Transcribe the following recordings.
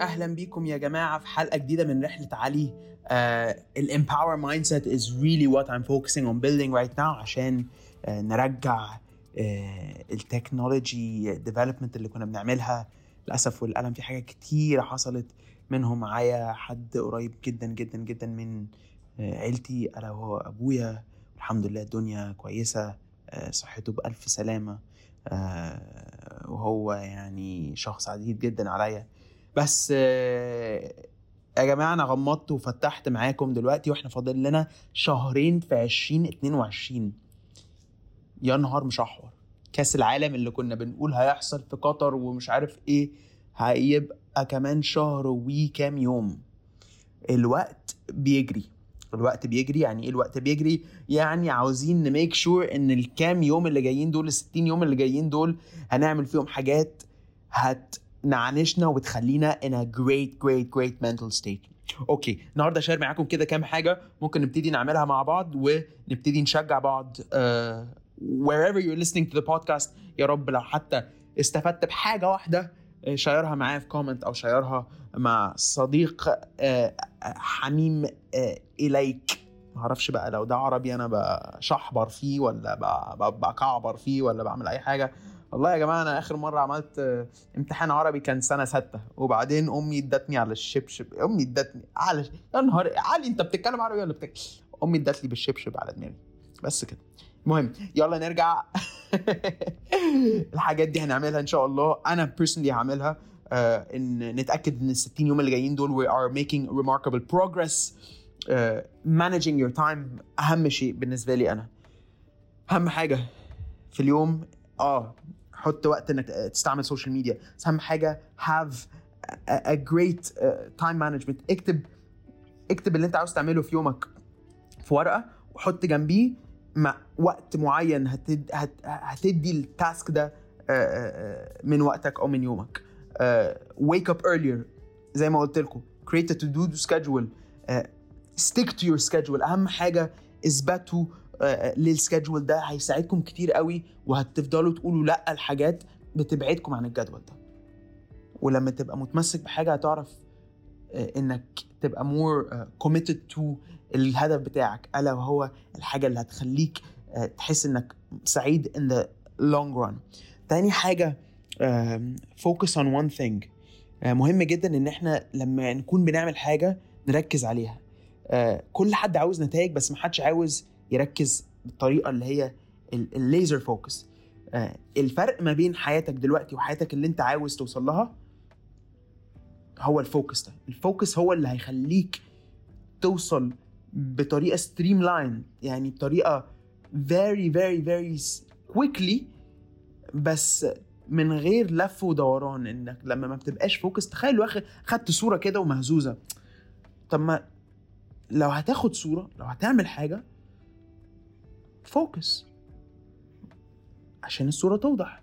أهلا بيكم يا جماعة في حلقة جديدة من رحلة علي. ال EMPWR mindset is really what I'm focusing on building right now عشان uh, نرجع uh, ال technology development اللي كنا بنعملها. للأسف والألم في حاجات كتيرة حصلت منهم معايا. حد قريب جدا جدا جدا من uh, عيلتي ألا وهو أبويا. الحمد لله الدنيا كويسة uh, صحته بألف سلامة. وهو يعني شخص عزيز جدا عليا. بس آه، يا جماعة أنا غمضت وفتحت معاكم دلوقتي وإحنا فاضل لنا شهرين في 2022 يا نهار مشحور. كأس العالم اللي كنا بنقول هيحصل في قطر ومش عارف إيه هيبقى كمان شهر وكام يوم. الوقت بيجري. الوقت بيجري. يعني إيه الوقت بيجري؟ يعني عاوزين نميك شور إن الكام يوم اللي جايين دول ال 60 يوم اللي جايين دول هنعمل فيهم حاجات هتنعنشنا وتخلينا in a great great great mental state. okay النهارده ه share معاكم كده كام حاجة ممكن نبتدي نعملها مع بعض ونبتدي نشجع بعض. Uh, wherever you're listening to the podcast يا رب لو حتى استفدت بحاجة واحدة آه، share ها معايا في comment أو share ها مع صديق آه، حميم آه، إليك. معرفش بقى لو ده عربي أنا بشحبر فيه ولا بكعبر فيه ولا بعمل أي حاجة. والله يا جماعة أنا آخر مرة عملت امتحان عربي كان سنة ستة وبعدين أمي ادتني على الشبشب أمي ادتني على يا نهار علي أنت بتتكلم عربي ولا بتتكلم أمي ادت لي بالشبشب على دماغي. بس كده. المهم يلا نرجع. الحاجات دي هنعملها إن شاء الله. أنا بيرسونلي هعملها آه، إن نتأكد إن ال 60 يوم اللي جايين دول are making remarkable progress. آه، managing your time أهم شيء بالنسبة لي أنا. أهم حاجة في اليوم آه حط وقت إنك تستعمل social media بس أهم حاجة a great uh, time management. اكتب اكتب اللي أنت عاوز تعمله في يومك في ورقة وحط جنبيه مع وقت معين هتد... هت... هتدي ال task ده آه، آه، من وقتك أو من يومك. آه، wake up earlier. زي ما قلت لكم create a to do schedule. آه، stick to your schedule. أهم حاجة اثبتوا آه، للسكادجول ده هيساعدكم كتير قوي وهتفضلوا تقولوا لأ الحاجات بتبعدكم عن الجدول ده. ولما تبقى متمسك بحاجة هتعرف آه، إنك تبقى آه، committed to الهدف بتاعك ألا وهو الحاجة اللي هتخليك آه، تحس إنك سعيد in the long run. تاني حاجة on one thing. آه، مهم جدا إن إحنا لما نكون بنعمل حاجة نركز عليها. آه، كل حد عاوز نتائج بس محدش عاوز يركز بالطريقة اللي هي ال laser focus الفرق ما بين حياتك دلوقتي وحياتك اللي انت عاوز توصل لها هو ال focus ده. ال focus هو اللي هيخليك توصل بطريقة streamline يعني بطريقة very very very quickly بس من غير لف ودوران انك لما ما بتبقاش focus تخيل واخد خدت صورة كده ومهزوزة. طب ما لو هتاخد صورة لو هتعمل حاجة focus. عشان الصورة توضح.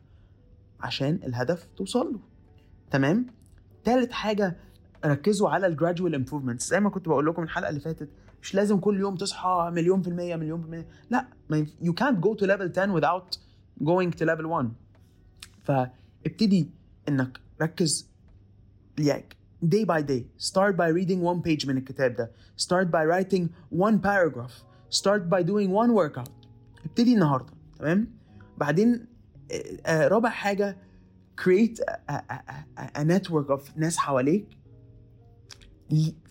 عشان الهدف توصل له. تمام؟ تالت حاجة ركزوا على ال gradual improvements زي ما كنت بقول لكم الحلقة اللي فاتت مش لازم كل يوم تصحى مليون في المية مليون في المية. لا you can't go to level 10 without going to level 1 فابتدي إنك ركز like day by day. Start by reading one page من الكتاب ده. Start by writing one paragraph. Start by doing one workout. ابتدي النهارده تمام؟ بعدين آه، آه، رابع حاجة create a, a, a, network of ناس حواليك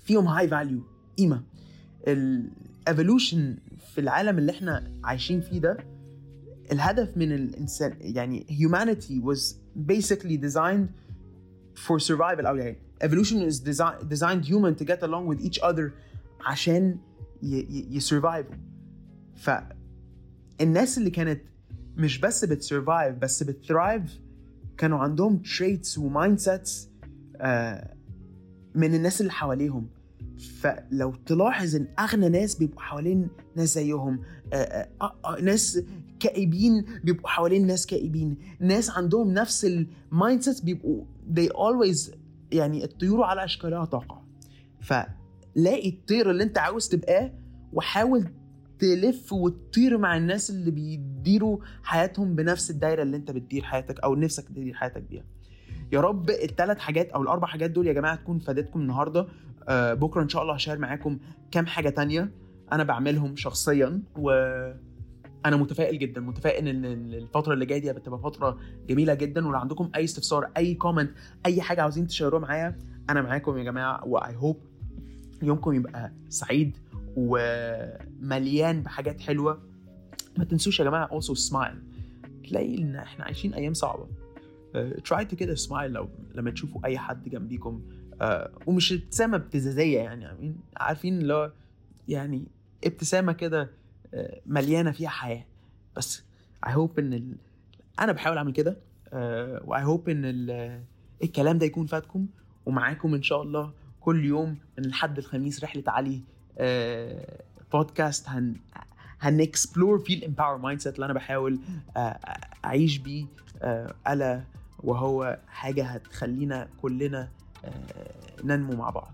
فيهم high value قيمة. ال evolution في العالم اللي إحنا عايشين فيه ده الهدف من الإنسان يعني humanity was basically designed for survival. أو يعني evolution is desi- designed human to get along with each other عشان ي- ي- فالناس اللي كانت مش بس بت survive بس بت thrive كانوا عندهم traits و mindsets من الناس اللي حواليهم. فلو تلاحظ إن أغنى ناس بيبقوا حوالين ناس زيهم آه، آه، آه، ناس كئيبين بيبقوا حوالين ناس كئيبين. ناس عندهم نفس ال mindset بيبقوا they always يعني الطيور على أشكالها تقع. فلاقي الطير اللي أنت عاوز تبقاه وحاول تلف وتطير مع الناس اللي بيديروا حياتهم بنفس الدايرة اللي انت بتدير حياتك أو نفسك تدير حياتك بيها. يا رب الثلاث حاجات أو الأربع حاجات دول يا جماعة تكون فادتكم النهارده. آه بكرة إن شاء الله ه share معاكم كام حاجة تانية أنا بعملهم شخصيا و أنا متفائل جدا متفائل إن الفترة اللي جاية دي هتبقى فترة جميلة جدا. ولو عندكم أي استفسار أي comment أي حاجة عاوزين ت share وها معايا أنا معاكم يا جماعة. و I hope يومكم يبقى سعيد. ومليان بحاجات حلوة. ما تنسوش يا جماعة also smile. تلاقي إن إحنا عايشين أيام صعبة. try to كده smile لو لما تشوفوا أي حد جنبيكم. uh, ومش ابتسامة ابتزازية يعني. عارفين اللي هو يعني ابتسامة كده مليانة فيها حياة. بس I hope إن ال... أنا بحاول أعمل كده. و I hope إن ال... الكلام ده يكون فادكم ومعاكم إن شاء الله كل يوم من الحد للخميس رحلة علي بودكاست هن هن explore فيه ال EMPWR mindset اللي أنا بحاول أعيش بيه ألا وهو حاجة هتخلينا كلنا ننمو مع بعض.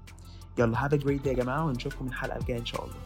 يلا have a great يا جماعة ونشوفكم الحلقة الجايه إن شاء الله.